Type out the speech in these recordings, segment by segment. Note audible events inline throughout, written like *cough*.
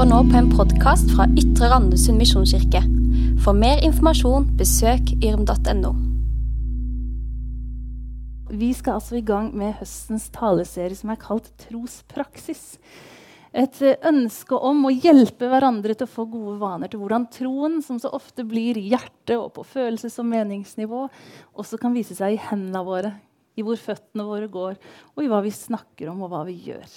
hører nå på en podkast fra Ytre Randesund misjonskirke. For mer informasjon, besøk yrm.no. Vi skal altså i gang med høstens taleserie som er kalt Trospraksis. Et eh, ønske om å hjelpe hverandre til å få gode vaner til hvordan troen, som så ofte blir i hjertet og på følelses- og meningsnivå, også kan vise seg i hendene våre, i hvor føttene våre går, og i hva vi snakker om, og hva vi gjør.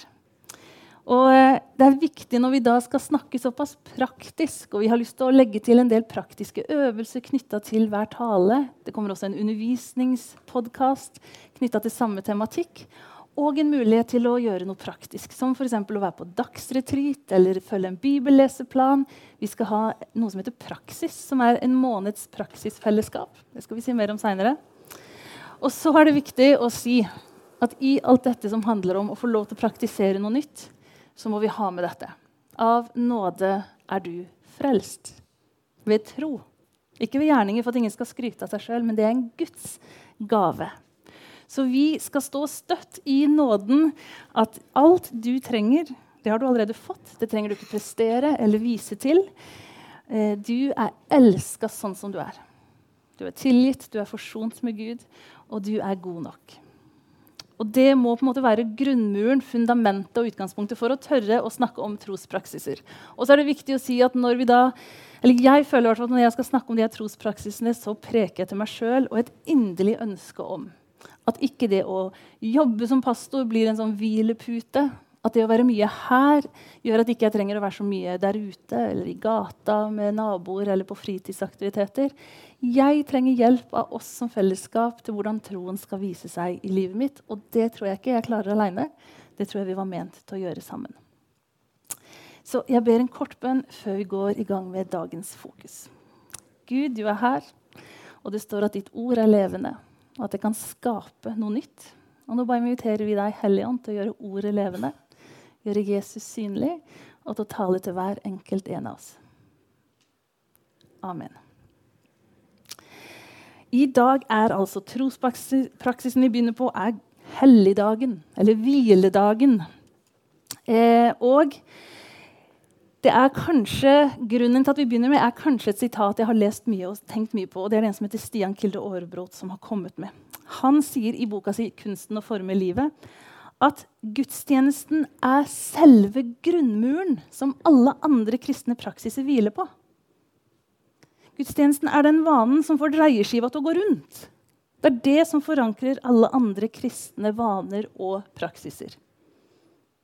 Og eh, Det er viktig når vi da skal snakke såpass praktisk, og vi har lyst til å legge til en del praktiske øvelser knytta til hver tale. Det kommer også en undervisningspodkast knytta til samme tematikk. Og en mulighet til å gjøre noe praktisk, som f.eks. å være på dagsretreat eller følge en bibelleseplan. Vi skal ha noe som heter Praksis, som er en måneds praksisfellesskap. Det skal vi si mer om seinere. Og så er det viktig å si at i alt dette som handler om å få lov til å praktisere noe nytt, så må vi ha med dette. Av nåde er du frelst. Ved tro. Ikke ved gjerninger for at ingen skal skryte av seg sjøl, men det er en Guds gave. Så vi skal stå støtt i nåden at alt du trenger, det har du allerede fått. Det trenger du ikke prestere eller vise til. Eh, du er elska sånn som du er. Du er tilgitt, du er forsont med Gud, og du er god nok. Og Det må på en måte være grunnmuren, fundamentet og utgangspunktet for å tørre å snakke om trospraksiser. Og så er det viktig å si at når vi da, eller jeg føler at når jeg skal snakke om de her trospraksisene, så preker jeg til meg sjøl og et inderlig ønske om at ikke det å jobbe som pastor blir en sånn hvilepute. At det å være mye her gjør at ikke jeg trenger å være så mye der ute eller i gata med naboer eller på fritidsaktiviteter. Jeg trenger hjelp av oss som fellesskap til hvordan troen skal vise seg i livet mitt. Og det tror jeg ikke jeg klarer aleine. Det tror jeg vi var ment til å gjøre sammen. Så jeg ber en kort bønn før vi går i gang med dagens fokus. Gud, du er her, og det står at ditt ord er levende, og at det kan skape noe nytt. Og Nå bare inviterer vi deg, Helligånd, til å gjøre ordet levende, gjøre Jesus synlig, og til å tale til hver enkelt en av oss. Amen. I dag er altså trospraksisen vi begynner på, er helligdagen, eller hviledagen. Eh, og det er kanskje, Grunnen til at vi begynner med, er kanskje et sitat jeg har lest mye og tenkt mye på. og Det er en som heter Stian Kilde Aarebrot som har kommet med. Han sier i boka si 'Kunsten å forme livet' at gudstjenesten er selve grunnmuren som alle andre kristne praksiser hviler på. Gudstjenesten er den vanen som får dreieskiva til å gå rundt. Det er det som forankrer alle andre kristne vaner og praksiser.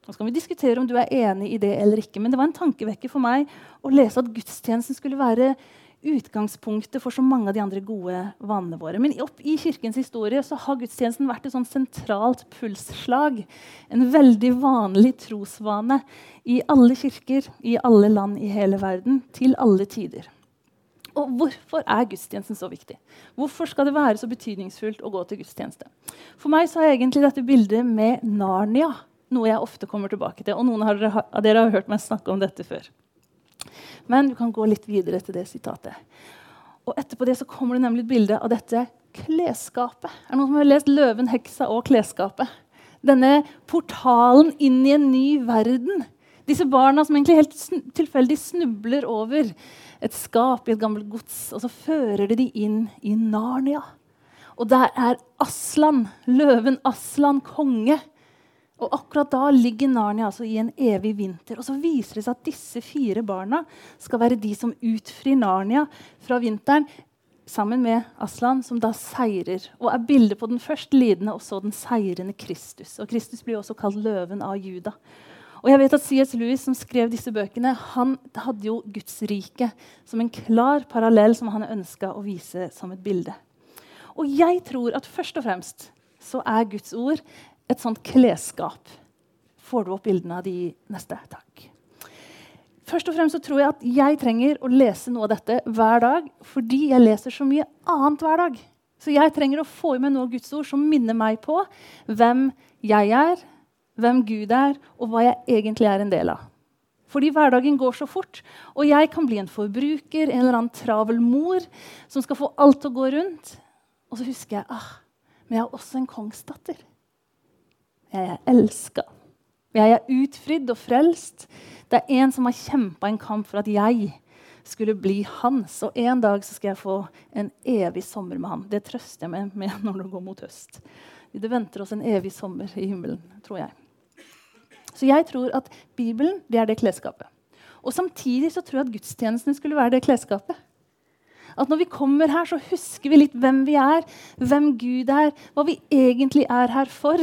Nå skal vi diskutere om du er enig i det eller ikke, men det var en tankevekker for meg å lese at gudstjenesten skulle være utgangspunktet for så mange av de andre gode vanene våre. Men opp i kirkens historie så har gudstjenesten vært et sånn sentralt pulsslag. En veldig vanlig trosvane i alle kirker i alle land i hele verden til alle tider. Og hvorfor er gudstjenesten så viktig? Hvorfor skal det være så betydningsfullt å gå til gudstjeneste? For meg så er egentlig dette bildet med Narnia noe jeg ofte kommer tilbake til. Og noen av dere har hørt meg snakke om dette før. Men du kan gå litt videre til det sitatet. Og etterpå det så kommer det nemlig et bilde av dette klesskapet. Er det noen som har lest 'Løven, heksa og klesskapet'? Denne portalen inn i en ny verden. Disse barna som egentlig helt tilfeldig snubler over et skap i et gammelt gods, og så fører de de inn i Narnia. Og der er Aslan, løven Aslan, konge. Og akkurat da ligger Narnia altså i en evig vinter. Og så viser det seg at disse fire barna skal være de som utfrir Narnia fra vinteren sammen med Aslan, som da seirer. Og er bildet på den først lidende og så den seirende Kristus. Og Kristus blir også kalt løven av Juda. Og jeg vet at C.S. Lewis, som skrev disse bøkene, han hadde jo Guds rike som en klar parallell som han ønska å vise som et bilde. Og jeg tror at først og fremst så er Guds ord et sånt klesskap. Får du opp bildene av de neste? Takk. Først og fremst så tror jeg at jeg trenger å lese noe av dette hver dag fordi jeg leser så mye annet hver dag. Så jeg trenger å få i meg noe av Guds ord som minner meg på hvem jeg er, hvem Gud er, og hva jeg egentlig er en del av. Fordi hverdagen går så fort, og jeg kan bli en forbruker, en eller annen travel mor som skal få alt til å gå rundt. Og så husker jeg ah, men jeg er også en kongsdatter. Jeg er elska. Jeg er utfridd og frelst. Det er en som har kjempa en kamp for at jeg skulle bli hans. Og en dag skal jeg få en evig sommer med han. Det trøster jeg meg med *laughs* når det går mot høst. Det venter oss en evig sommer i himmelen, tror jeg. Så jeg tror at Bibelen det er det klesskapet. Og samtidig så tror jeg at gudstjenesten skulle være det klesskapet. At når vi kommer her, så husker vi litt hvem vi er, hvem Gud er, hva vi egentlig er her for.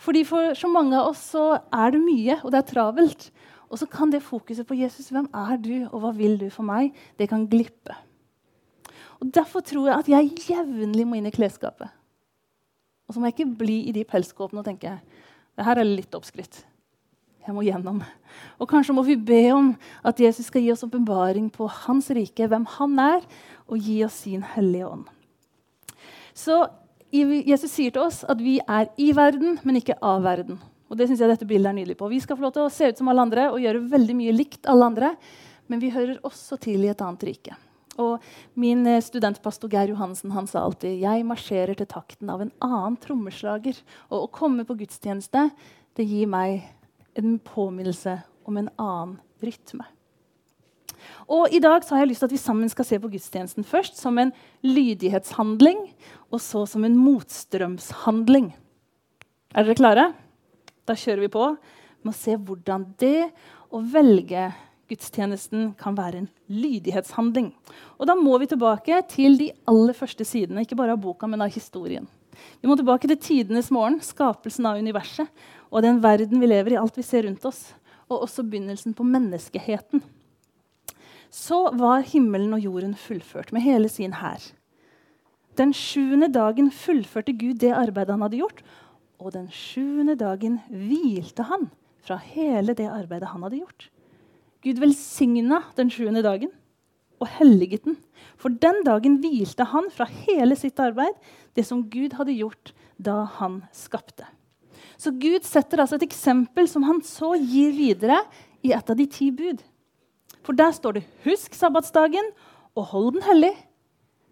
Fordi For så mange av oss så er det mye, og det er travelt. Og så kan det fokuset på Jesus, hvem er du, og hva vil du for meg, det kan glippe. Og Derfor tror jeg at jeg jevnlig må inn i klesskapet. Og så må jeg ikke bli i de pelskåpene og tenke det her er litt oppskrytt. Jeg må gjennom. Og kanskje må vi be om at Jesus skal gi oss åpenbaring på hans rike, hvem han er, og gi oss sin hellige ånd. Så Jesus sier til oss at vi er i verden, men ikke av verden. Og det synes jeg dette bildet er nydelig på. Vi skal få lov til å se ut som alle andre og gjøre veldig mye likt alle andre, men vi hører også til i et annet rike. Og Min eh, studentpastor Geir Johansen han sa alltid jeg marsjerer til takten av en annen trommeslager. Og å komme på gudstjeneste det gir meg en påminnelse om en annen rytme. Og I dag har jeg lyst til at vi sammen skal se på gudstjenesten først som en lydighetshandling, og så som en motstrømshandling. Er dere klare? Da kjører vi på med å se hvordan det å velge gudstjenesten kan være en lydighetshandling. Og Da må vi tilbake til de aller første sidene ikke bare av boka, men av historien. Vi må tilbake til tidenes morgen, skapelsen av universet og den verden vi lever i, alt vi ser rundt oss, og også begynnelsen på menneskeheten. Så var himmelen og jorden fullført med hele sin hær. Den sjuende dagen fullførte Gud det arbeidet han hadde gjort, og den sjuende dagen hvilte han fra hele det arbeidet han hadde gjort. Gud velsigna den sjuende dagen og helliget den. For den dagen hvilte han fra hele sitt arbeid, det som Gud hadde gjort da han skapte. Så Gud setter altså et eksempel som han så gir videre i et av de ti bud. For der står det 'Husk sabbatsdagen og hold den hellig'.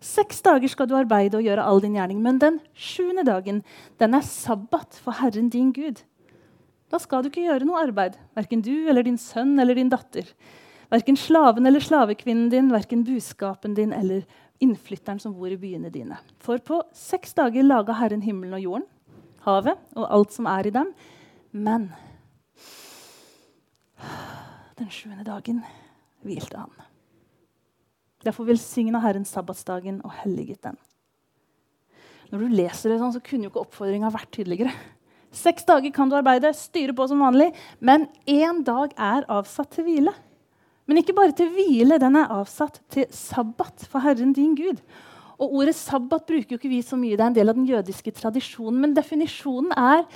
Seks dager skal du arbeide og gjøre all din gjerning, men den sjuende dagen den er sabbat for Herren din Gud. Da skal du ikke gjøre noe arbeid, verken du eller din sønn eller din datter. Verken slaven eller slavekvinnen din, verken buskapen din eller innflytteren som bor i byene dine. For på seks dager laga Herren himmelen og jorden, havet og alt som er i dem. Men den sjuende dagen hvilte han. Derfor velsigna Herren sabbatsdagen og helliget den. Når du leser det sånn, så kunne jo ikke oppfordringa vært tydeligere. Seks dager kan du arbeide, styre på som vanlig, men én dag er avsatt til hvile. Men ikke bare til hvile, den er avsatt til sabbat for Herren din Gud. Og Ordet sabbat bruker jo ikke vi så mye. Det er en del av den jødiske tradisjonen. Men definisjonen er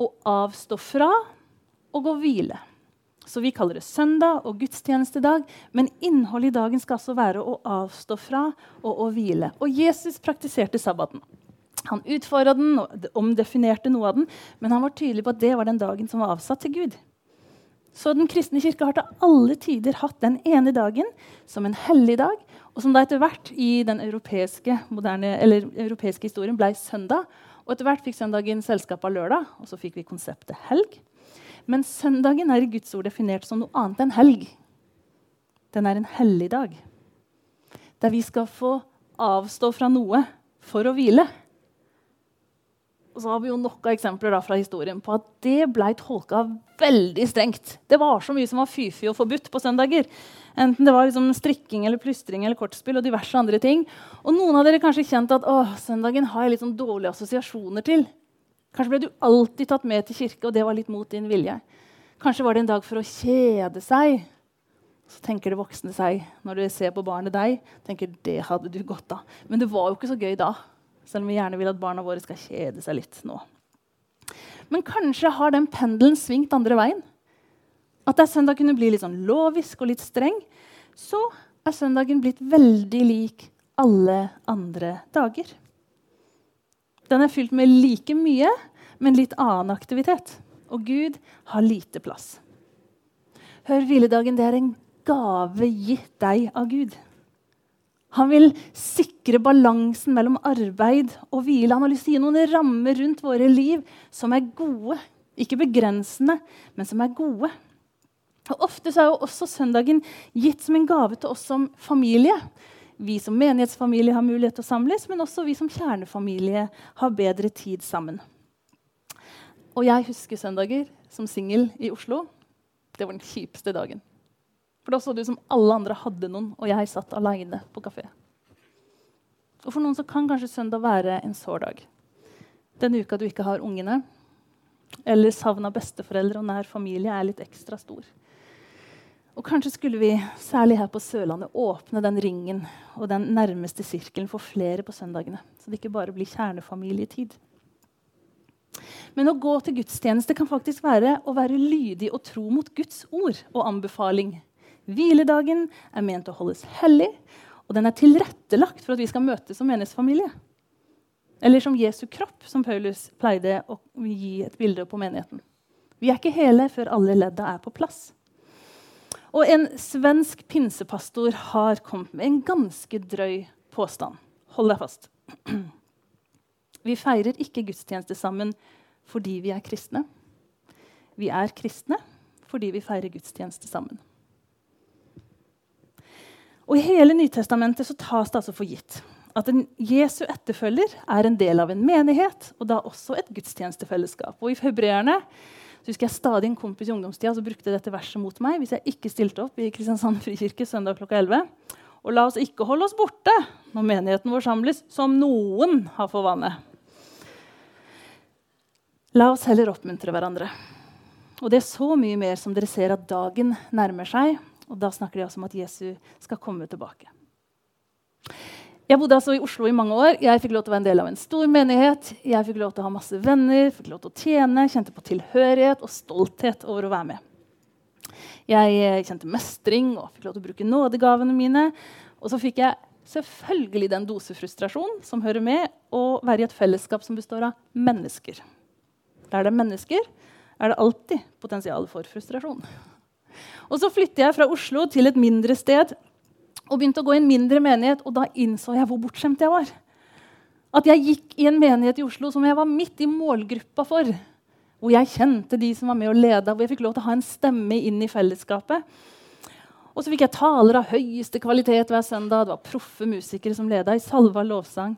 å avstå fra og gå hvile. Så vi kaller det søndag og gudstjenestedag. Men innholdet i dagen skal altså være å avstå fra og å hvile. Og Jesus praktiserte sabbaten. Han utfordra den og omdefinerte noe av den, men han var tydelig på at det var den dagen som var avsatt til Gud. Så Den kristne kirke har til alle tider hatt den ene dagen som en hellig dag, og som da etter hvert i den europeiske, moderne, europeiske historien ble søndag. Og etter hvert fikk søndagen selskap av lørdag, og så fikk vi konseptet helg. Men søndagen er i Guds ord definert som noe annet enn helg. Den er en hellig dag, der vi skal få avstå fra noe for å hvile. Og så har vi jo nok av eksempler fra historien på at det ble tolka veldig strengt. Det var så mye som var fy-fy og forbudt på søndager. Enten det var liksom strikking eller plystring eller kortspill og diverse andre ting. Og noen av dere kanskje kjent at å, søndagen har jeg litt sånn dårlige assosiasjoner til. Kanskje ble du alltid tatt med til kirke, og det var litt mot din vilje. Kanskje var det en dag for å kjede seg. Så tenker det voksne seg når du ser på barnet deg, tenker det hadde du godt av. Men det var jo ikke så gøy da. Selv om vi gjerne vil at barna våre skal kjede seg litt nå. Men kanskje har den pendelen svingt andre veien. At der søndag kunne bli litt sånn lovisk og litt streng, så er søndagen blitt veldig lik alle andre dager. Den er fylt med like mye, men litt annen aktivitet. Og Gud har lite plass. Hør, hviledagen det er en gave gitt deg av Gud. Han vil sikre balansen mellom arbeid og hvile. Han har lyst til å gi noen rammer rundt våre liv som er gode. Ikke begrensende, men som er gode. Og Ofte er jo også søndagen gitt som en gave til oss som familie. Vi som menighetsfamilie har mulighet til å samles, men også vi som kjernefamilie har bedre tid sammen. Og jeg husker søndager som singel i Oslo. Det var den kjipeste dagen. For da så det ut som alle andre hadde noen, og jeg satt aleine på kafé. Og For noen så kan kanskje søndag være en sår dag. Den uka du ikke har ungene, eller savn av besteforeldre og nær familie er litt ekstra stor. Og kanskje skulle vi, særlig her på Sørlandet, åpne den ringen og den nærmeste sirkelen for flere på søndagene, så det ikke bare blir kjernefamilietid. Men å gå til gudstjeneste kan faktisk være å være lydig og tro mot Guds ord og anbefaling. Hviledagen er ment å holdes hellig, og den er tilrettelagt for at vi skal møtes som menighetsfamilie. Eller som Jesu kropp, som Paulus pleide å gi et bilde på menigheten. Vi er ikke hele før alle ledda er på plass. Og en svensk pinsepastor har kommet med en ganske drøy påstand. Hold deg fast. *clears throat* Vi feirer ikke gudstjeneste sammen fordi vi er kristne. Vi er kristne fordi vi feirer gudstjeneste sammen. Og I hele Nytestamentet så tas det altså for gitt at en Jesu etterfølger er en del av en menighet og da også et gudstjenestefellesskap. Og I Hebreerne så husker jeg stadig en kompis i ungdomstida som brukte dette verset mot meg hvis jeg ikke stilte opp i Kristiansand frikirke søndag klokka 11. Og la oss ikke holde oss borte når menigheten vår samles, som noen har for vane. La oss heller oppmuntre hverandre. Og det er så mye mer som dere ser at dagen nærmer seg, og da snakker de også om at Jesus skal komme tilbake. Jeg bodde altså i Oslo i mange år. Jeg fikk lov til å være en del av en stor menighet. Jeg fikk lov til å ha masse venner, fikk lov til å tjene, kjente på tilhørighet og stolthet over å være med. Jeg eh, kjente mestring og fikk lov til å bruke nådegavene mine. Og så fikk jeg selvfølgelig den dose frustrasjon som hører med å være i et fellesskap som består av mennesker. Der det er mennesker, er det alltid potensial for frustrasjon. Og så flytter jeg fra Oslo til et mindre sted og begynte å gå i en mindre menighet. Og da innså jeg hvor bortskjemt jeg var. At jeg gikk i en menighet i Oslo som jeg var midt i målgruppa for. Hvor jeg kjente de som var med og leda, hvor jeg fikk lov til å ha en stemme inn i fellesskapet. Og så fikk jeg taler av høyeste kvalitet hver søndag. Det var proffe musikere som leda i salva lovsang.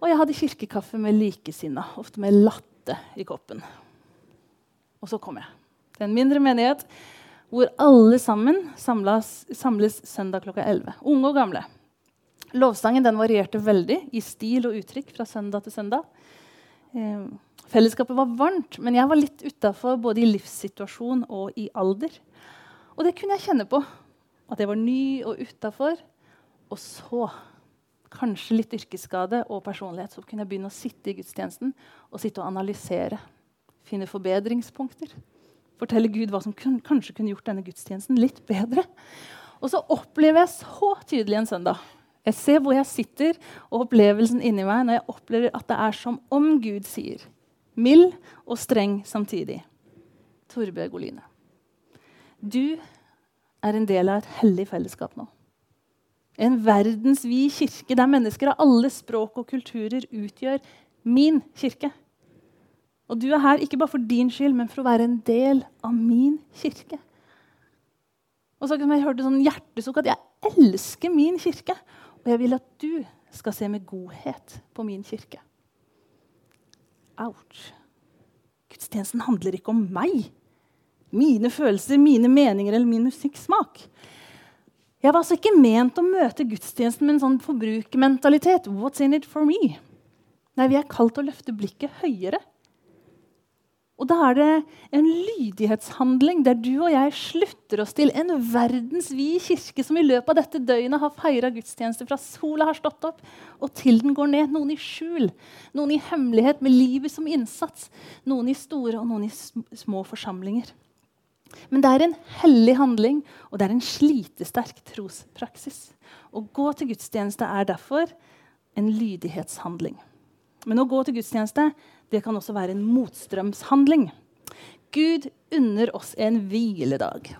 Og jeg hadde kirkekaffe med likesinna, ofte med latte i koppen. Og så kom jeg til en mindre menighet hvor alle sammen samles, samles søndag klokka 11. Unge og gamle. Lovsangen varierte veldig i stil og uttrykk fra søndag til søndag. Eh, fellesskapet var varmt, men jeg var litt utafor både i livssituasjon og i alder. Og det kunne jeg kjenne på. At jeg var ny og utafor. Og så, kanskje litt yrkesskade og personlighet, så kunne jeg begynne å sitte i gudstjenesten og sitte og analysere. Finne forbedringspunkter fortelle Gud hva som kun, kanskje kunne gjort denne gudstjenesten litt bedre. Og så opplever jeg så tydelig en søndag. Jeg ser hvor jeg sitter, og opplevelsen inni meg når jeg opplever at det er som om Gud sier. Mild og streng samtidig. Torbjørg Oline. Du er en del av et hellig fellesskap nå. En verdensvid kirke der mennesker av alle språk og kulturer utgjør min kirke. Og du er her ikke bare for din skyld, men for å være en del av min kirke. Og så jeg hørte sånn hjertesukk at jeg elsker min kirke. Og jeg vil at du skal se med godhet på min kirke. Ouch. Gudstjenesten handler ikke om meg, mine følelser, mine meninger eller min musikksmak. Jeg var altså ikke ment å møte gudstjenesten med en sånn forbrukermentalitet. What's in it for me? Nei, Vi er kalt å løfte blikket høyere og da er det en lydighetshandling der du og jeg slutter oss til en verdensvid kirke som i løpet av dette døgnet har feira gudstjeneste fra sola har stått opp og til den går ned. Noen i skjul, noen i hemmelighet med livet som innsats. Noen i store og noen i små forsamlinger. Men det er en hellig handling, og det er en slitesterk trospraksis. Å gå til gudstjeneste er derfor en lydighetshandling. Men å gå til gudstjeneste det kan også være en motstrømshandling. Gud unner oss en hviledag.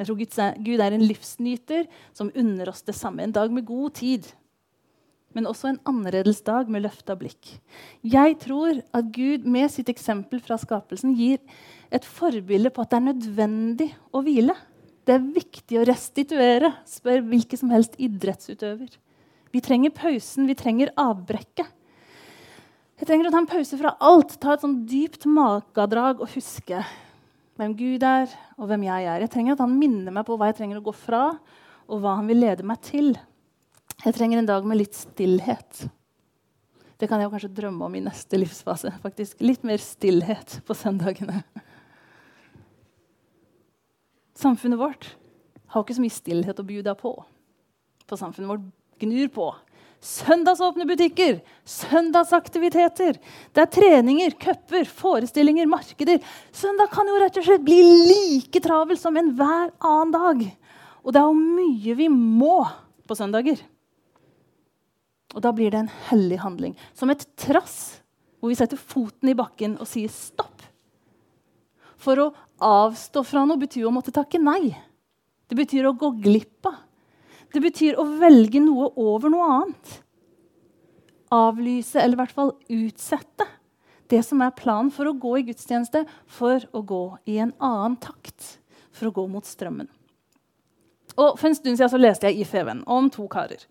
Jeg tror Gud er en livsnyter som unner oss det samme. En dag med god tid. men også en annerledes dag med løfta blikk. Jeg tror at Gud med sitt eksempel fra skapelsen gir et forbilde på at det er nødvendig å hvile. Det er viktig å restituere, spør hvilken som helst idrettsutøver. Vi trenger pausen, vi trenger avbrekket. Jeg trenger å ta en pause fra alt, ta et sånn dypt magedrag og huske hvem Gud er, og hvem jeg er. Jeg trenger at han minner meg på hva jeg trenger å gå fra, og hva han vil lede meg til. Jeg trenger en dag med litt stillhet. Det kan jeg kanskje drømme om i neste livsfase. faktisk. Litt mer stillhet på søndagene. Samfunnet vårt har ikke så mye stillhet å bjuda på. På samfunnet vårt gnur på. Søndagsåpne butikker, søndagsaktiviteter. Det er treninger, cuper, forestillinger, markeder. Søndag kan jo rett og slett bli like travel som enhver annen dag. Og det er jo mye vi må på søndager. Og da blir det en hellig handling. Som et trass hvor vi setter foten i bakken og sier stopp. For å avstå fra noe betyr å måtte takke nei. Det betyr å gå glipp av. Det betyr å velge noe over noe annet. Avlyse, eller i hvert fall utsette, det som er planen for å gå i gudstjeneste, for å gå i en annen takt. For å gå mot strømmen. Og For en stund siden så leste jeg i Feven om to karer.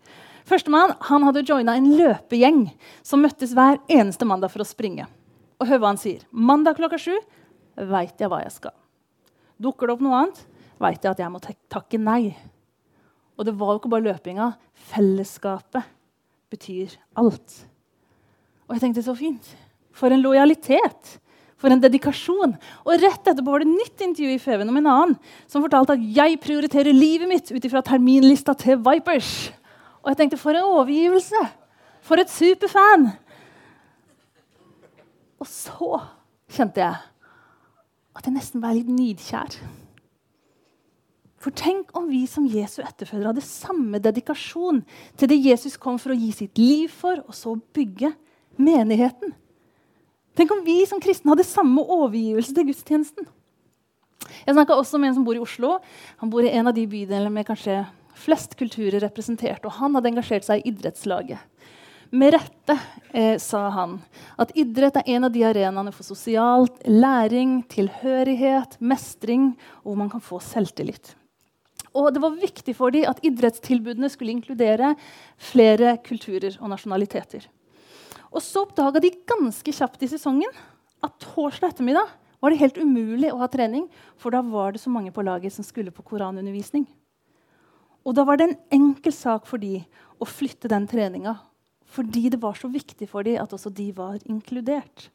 Førstemann hadde joina en løpegjeng som møttes hver eneste mandag for å springe. Og hør hva han sier. Mandag klokka sju veit jeg hva jeg skal. Dukker det opp noe annet, veit jeg at jeg må takke nei. Og det var jo ikke bare løpinga. Fellesskapet betyr alt. Og jeg tenkte så fint. For en lojalitet. For en dedikasjon. Og rett etterpå var det nytt intervju i Feven om en annen som fortalte at jeg prioriterer livet mitt ut ifra terminlista til Vipers. Og jeg tenkte for en overgivelse! For et superfan! Og så kjente jeg at jeg nesten ble litt nidkjær. For tenk om vi som Jesu etterfølgere hadde samme dedikasjon til det Jesus kom for å gi sitt liv for, og så bygge menigheten. Tenk om vi som kristne hadde samme overgivelse til gudstjenesten. Jeg snakka også med en som bor i Oslo. Han bor i en av de bydelene med kanskje flest kulturer representert. Og han hadde engasjert seg i idrettslaget. Med rette eh, sa han at idrett er en av de arenaene for sosialt læring, tilhørighet, mestring, og hvor man kan få selvtillit. Og det var viktig for dem at idrettstilbudene skulle inkludere flere kulturer og nasjonaliteter. Og så oppdaga de ganske kjapt i sesongen at torsdag ettermiddag var det helt umulig å ha trening, for da var det så mange på laget som skulle på koranundervisning. Og da var det en enkel sak for dem å flytte den treninga. Fordi det var så viktig for dem at også de var inkludert.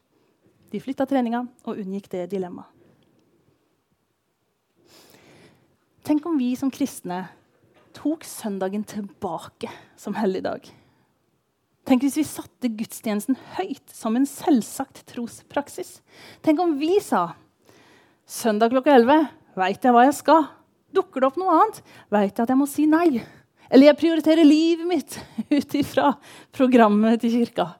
De flytta treninga og unngikk det dilemmaet. Tenk om vi som kristne tok søndagen tilbake som helligdag. Tenk hvis vi satte gudstjenesten høyt som en selvsagt trospraksis. Tenk om vi sa søndag klokka 11 veit jeg hva jeg skal. Dukker det opp noe annet, veit jeg at jeg må si nei. Eller jeg prioriterer livet mitt *laughs* ut ifra programmet til kirka.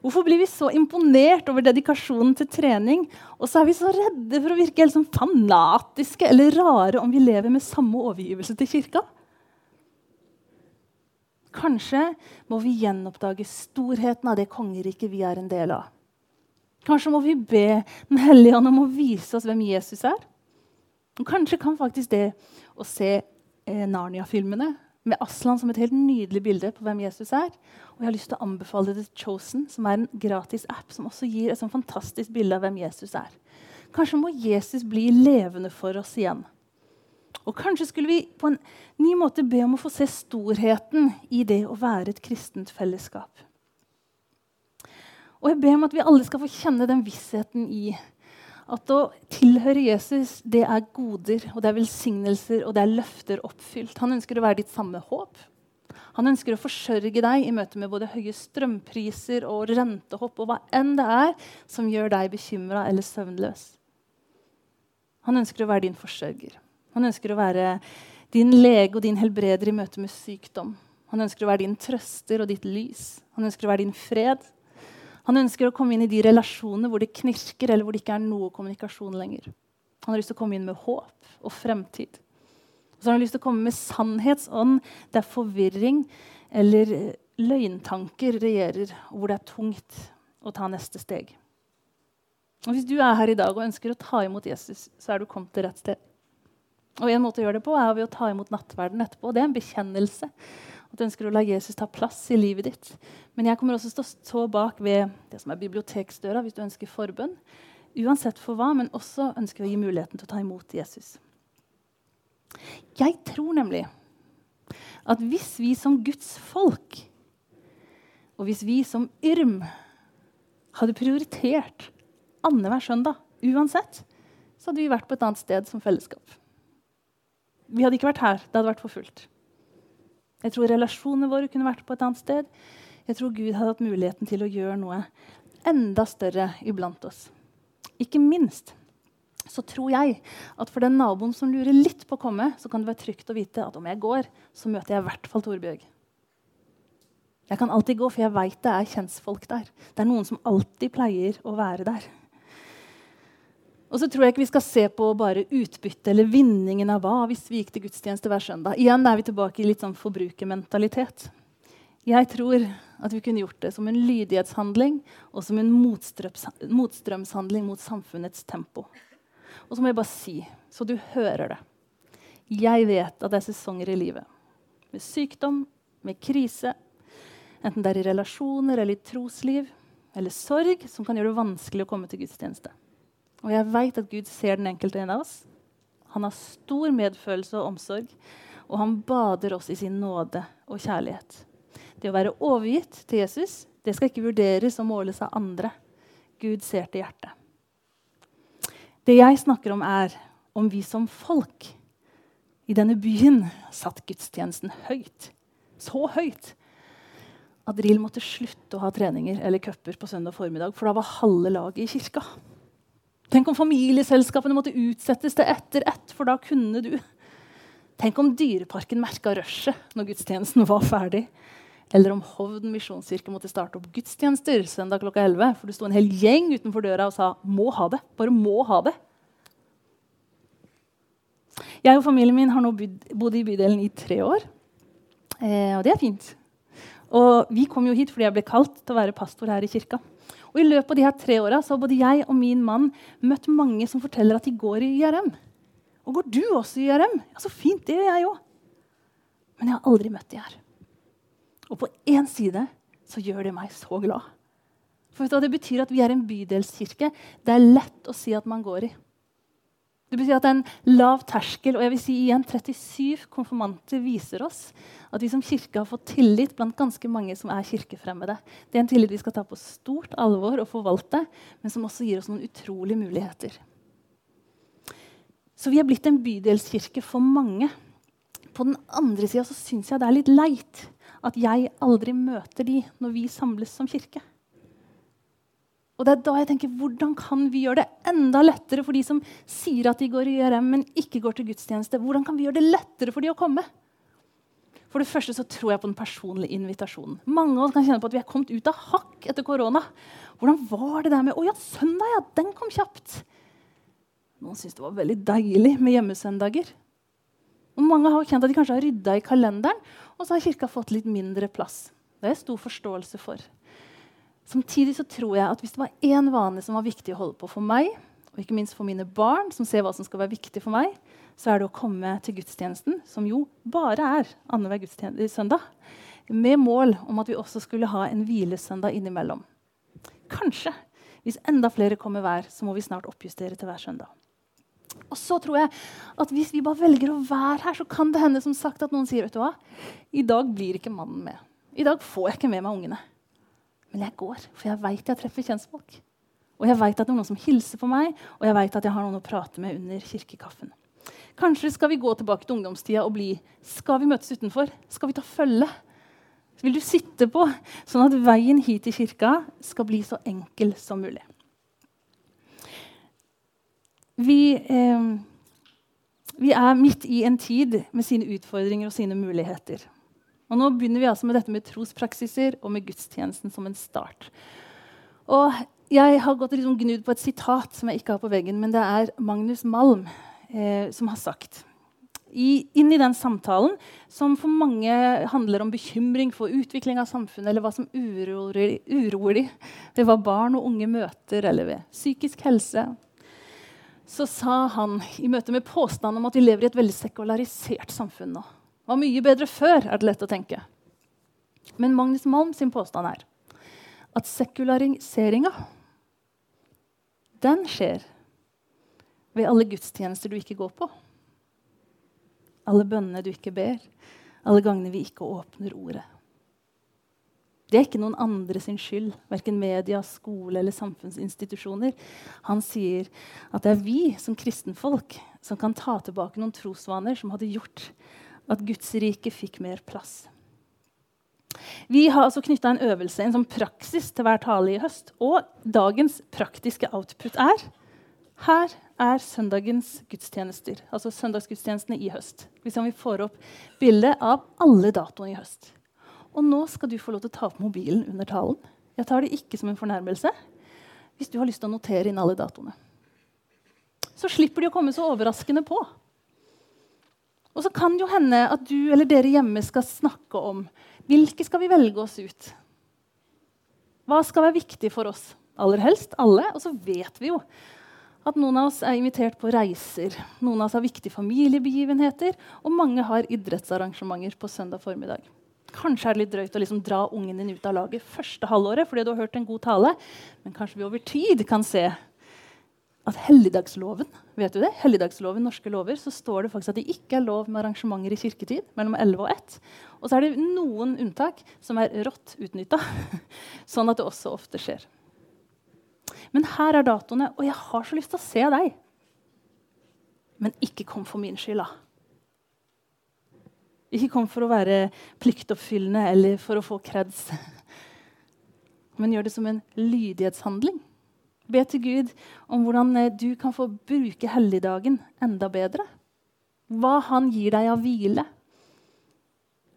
Hvorfor blir vi så imponert over dedikasjonen til trening, og så er vi så redde for å virke helt sånn fanatiske eller rare om vi lever med samme overgivelse til kirka? Kanskje må vi gjenoppdage storheten av det kongeriket vi er en del av. Kanskje må vi be Den hellige ånd om å vise oss hvem Jesus er. Og kanskje kan faktisk det å se eh, Narnia-filmene med Aslan som et helt nydelig bilde på hvem Jesus er. Og jeg har lyst til å anbefale The Chosen, som er en gratis app som også gir et sånn fantastisk bilde av hvem Jesus er. Kanskje må Jesus bli levende for oss igjen. Og kanskje skulle vi på en ny måte be om å få se storheten i det å være et kristent fellesskap. Og jeg ber om at vi alle skal få kjenne den vissheten i at å tilhøre Jesus det er goder, og det er velsignelser og det er løfter oppfylt. Han ønsker å være ditt samme håp. Han ønsker å forsørge deg i møte med både høye strømpriser og rentehopp og hva enn det er som gjør deg bekymra eller søvnløs. Han ønsker å være din forsørger. Han ønsker å være din lege og din helbreder i møte med sykdom. Han ønsker å være din trøster og ditt lys. Han ønsker å være din fred. Han ønsker å komme inn i de relasjonene hvor det knirker, eller hvor det ikke er noe kommunikasjon lenger. Han har lyst til å komme inn med håp og fremtid. Og så har han lyst til å komme med sannhetsånd der forvirring eller løgntanker regjerer, og hvor det er tungt å ta neste steg. Og Hvis du er her i dag og ønsker å ta imot Jesus, så er du kommet til rett sted. Og En måte å gjøre det på er ved å ta imot nattverden etterpå. Det er en bekjennelse. At du ønsker å la Jesus ta plass i livet ditt. Men jeg kommer også til å stå bak ved det som er biblioteksdøra hvis du ønsker forbønn. Uansett for hva, men også ønsker å gi muligheten til å ta imot Jesus. Jeg tror nemlig at hvis vi som Guds folk, og hvis vi som Yrm hadde prioritert annenhver søndag uansett, så hadde vi vært på et annet sted som fellesskap. Vi hadde ikke vært her. Det hadde vært for fullt. Jeg tror relasjonene våre kunne vært på et annet sted. Jeg tror Gud hadde hatt muligheten til å gjøre noe enda større iblant oss. Ikke minst så tror jeg at for den naboen som lurer litt på å komme, så kan det være trygt å vite at om jeg går, så møter jeg i hvert fall Torbjørg. Jeg kan alltid gå, for jeg veit det er kjentfolk der. Det er noen som alltid pleier å være der. Og så tror jeg ikke vi skal se på bare utbytte eller vinningen av hva hvis vi gikk til gudstjeneste hver søndag. Igjen er vi tilbake i litt sånn forbrukermentalitet. Jeg tror at vi kunne gjort det som en lydighetshandling og som en motstrømshandling mot samfunnets tempo. Og så må jeg bare si, så du hører det Jeg vet at det er sesonger i livet. Med sykdom, med krise, enten det er i relasjoner eller i trosliv, eller sorg, som kan gjøre det vanskelig å komme til gudstjeneste. Og jeg veit at Gud ser den enkelte en av oss. Han har stor medfølelse og omsorg, og han bader oss i sin nåde og kjærlighet. Det å være overgitt til Jesus det skal ikke vurderes og måles av andre. Gud ser til hjertet. Det jeg snakker om, er om vi som folk i denne byen satt gudstjenesten høyt. Så høyt at Drill måtte slutte å ha treninger eller cuper på søndag formiddag, for da var halve laget i kirka. Tenk om familieselskapene måtte utsettes til etter ett, for da kunne du. Tenk om Dyreparken merka rushet når gudstjenesten var ferdig. Eller om Hovden misjonskirke måtte starte opp gudstjenester søndag klokka 11, for det sto en hel gjeng utenfor døra og sa 'må ha det'. Bare må ha det. Jeg og familien min har nå bodd i bydelen i tre år. Eh, og det er fint. Og vi kom jo hit fordi jeg ble kalt til å være pastor her i kirka. Og I løpet av de her tre åra har både jeg og min mann møtt mange som forteller at de går i IRM. Og går du også i IRM? Ja, Så fint, det gjør jeg òg. Men jeg har aldri møtt de her. Og på én side så gjør det meg så glad. For Det betyr at vi er en bydelskirke det er lett å si at man går i. Det betyr at det er en lav terskel. Og jeg vil si igjen, 37 konfirmanter viser oss at vi som kirke har fått tillit blant ganske mange som er kirkefremmede. Det er en tillit vi skal ta på stort alvor og forvalte, men som også gir oss noen utrolige muligheter. Så vi er blitt en bydelskirke for mange. På den andre sida syns jeg det er litt leit at jeg aldri møter de når vi samles som kirke. Og det er da jeg tenker, Hvordan kan vi gjøre det enda lettere for de som sier at de går i IRM, men ikke går til gudstjeneste? Hvordan kan vi gjøre det lettere for de å komme? For det første så tror jeg på den personlige invitasjonen. Mange av oss kan kjenne på at vi er kommet ut av hakk etter korona. Hvordan var det der med Å ja, søndag, ja, den kom kjapt. Noen syns det var veldig deilig med hjemmesøndager. Og mange har kjent at de kanskje har rydda i kalenderen, og så har kirka fått litt mindre plass. Det er stor forståelse for. Samtidig så tror jeg at hvis det var én vane som var viktig å holde på for meg, og ikke minst for mine barn, som ser hva som skal være viktig for meg, så er det å komme til gudstjenesten, som jo bare er annenhver søndag, med mål om at vi også skulle ha en hvilesøndag innimellom. Kanskje. Hvis enda flere kommer hver, så må vi snart oppjustere til hver søndag. Og så tror jeg at Hvis vi bare velger å være her, så kan det hende som sagt at noen sier vet du hva, i dag blir ikke mannen med. I dag får jeg ikke med meg ungene. Men jeg går, for jeg veit jeg treffer kjentfolk. Og jeg veit at det er noen som hilser på meg, og jeg veit at jeg har noen å prate med under kirkekaffen. Kanskje skal vi gå tilbake til ungdomstida og bli Skal vi møtes utenfor? Skal vi ta følge? Vil du sitte på, sånn at veien hit til kirka skal bli så enkel som mulig? Vi, eh, vi er midt i en tid med sine utfordringer og sine muligheter. Og nå begynner vi altså med dette med trospraksiser og med gudstjenesten som en start. Og jeg har gått liksom gnudd på et sitat som jeg ikke har på veggen, men det er Magnus Malm eh, som har sagt i, inn i den samtalen som for mange handler om bekymring for utvikling av samfunnet, eller hva som uroer, uroer de ved hva barn og unge møter, eller ved psykisk helse, så sa han i møte med påstanden om at vi lever i et veldig sekularisert samfunn nå. Var mye bedre før, er det lett å tenke. Men Magnus Malm sin påstand er at sekulariseringa den skjer ved alle gudstjenester du ikke går på alle bønnene du ikke ber, alle gangene vi ikke åpner ordet. Det er ikke noen andre sin skyld, verken media, skole eller samfunnsinstitusjoner. Han sier at det er vi som kristenfolk som kan ta tilbake noen trosvaner som hadde gjort at Guds rike fikk mer plass. Vi har altså knytta en øvelse, en sånn praksis, til hver tale i høst. Og dagens praktiske output er her er søndagens gudstjenester, altså søndagsgudstjenestene i høst. Hvis vi får opp bilde av alle datoene i høst. Og nå skal du få lov til å ta opp mobilen under talen. Jeg tar det ikke som en fornærmelse hvis du har lyst til å notere inn alle datoene. Så slipper de å komme så overraskende på. Og så kan det jo hende at du eller dere hjemme skal snakke om hvilke skal vi velge oss ut. Hva skal være viktig for oss? Aller helst alle. Og så vet vi jo at noen av oss er invitert på reiser, noen av oss har viktige familiebegivenheter, og mange har idrettsarrangementer på søndag formiddag. Kanskje er det litt drøyt å liksom dra ungen din ut av laget første halvåret fordi du har hørt en god tale, men kanskje vi over tid kan se at helligdagsloven vet du det? Helligdagsloven, norske lover, så står det faktisk at det ikke er lov med arrangementer i kirketid mellom 11 og 1. Og så er det noen unntak som er rått utnytta, *laughs* sånn at det også ofte skjer. Men her er datoene, og jeg har så lyst til å se deg. Men ikke kom for min skyld, da. Ikke kom for å være pliktoppfyllende eller for å få kreds. *laughs* Men gjør det som en lydighetshandling. Be til Gud om hvordan eh, du kan få bruke helligdagen enda bedre. Hva han gir deg av hvile.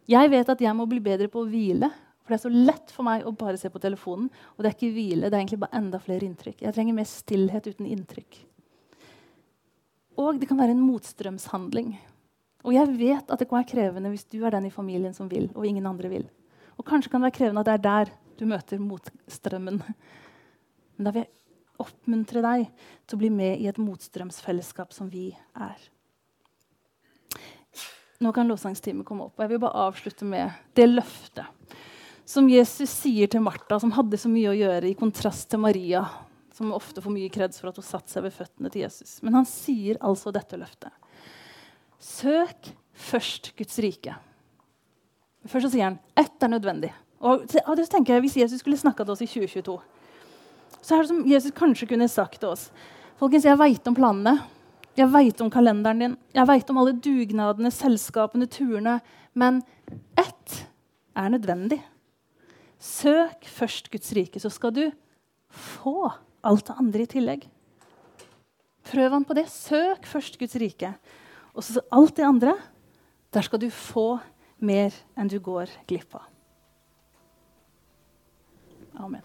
Jeg vet at jeg må bli bedre på å hvile for det er så lett for meg å bare se på telefonen. Og det er ikke hvile, det er egentlig bare enda flere inntrykk. Jeg trenger mer stillhet uten inntrykk. Og det kan være en motstrømshandling. Og jeg vet at det kan være krevende hvis du er den i familien som vil, og ingen andre vil. Og kanskje kan det være krevende at det er der du møter motstrømmen. Men da vil jeg oppmuntre deg til å bli med i et motstrømsfellesskap som vi er. Nå kan lovsangstimen komme opp. og Jeg vil bare avslutte med det løftet som Jesus sier til Martha, som hadde så mye å gjøre, i kontrast til Maria, som ofte får mye kreds for at hun satte seg ved føttene til Jesus. Men han sier altså dette løftet. Søk først Guds rike. Først så sier han ett er nødvendig. Og det tenker jeg, Hvis Jesus skulle snakka til oss i 2022, så er det som Jesus kanskje kunne sagt til oss Folkens, jeg veit om planene. Jeg veit om kalenderen din. Jeg veit om alle dugnadene, selskapene, turene. Men ett er nødvendig. Søk først Guds rike, så skal du få alt det andre i tillegg. Prøv han på det. Søk først Guds rike. Og så alt det andre, der skal du få mer enn du går glipp av. Amen.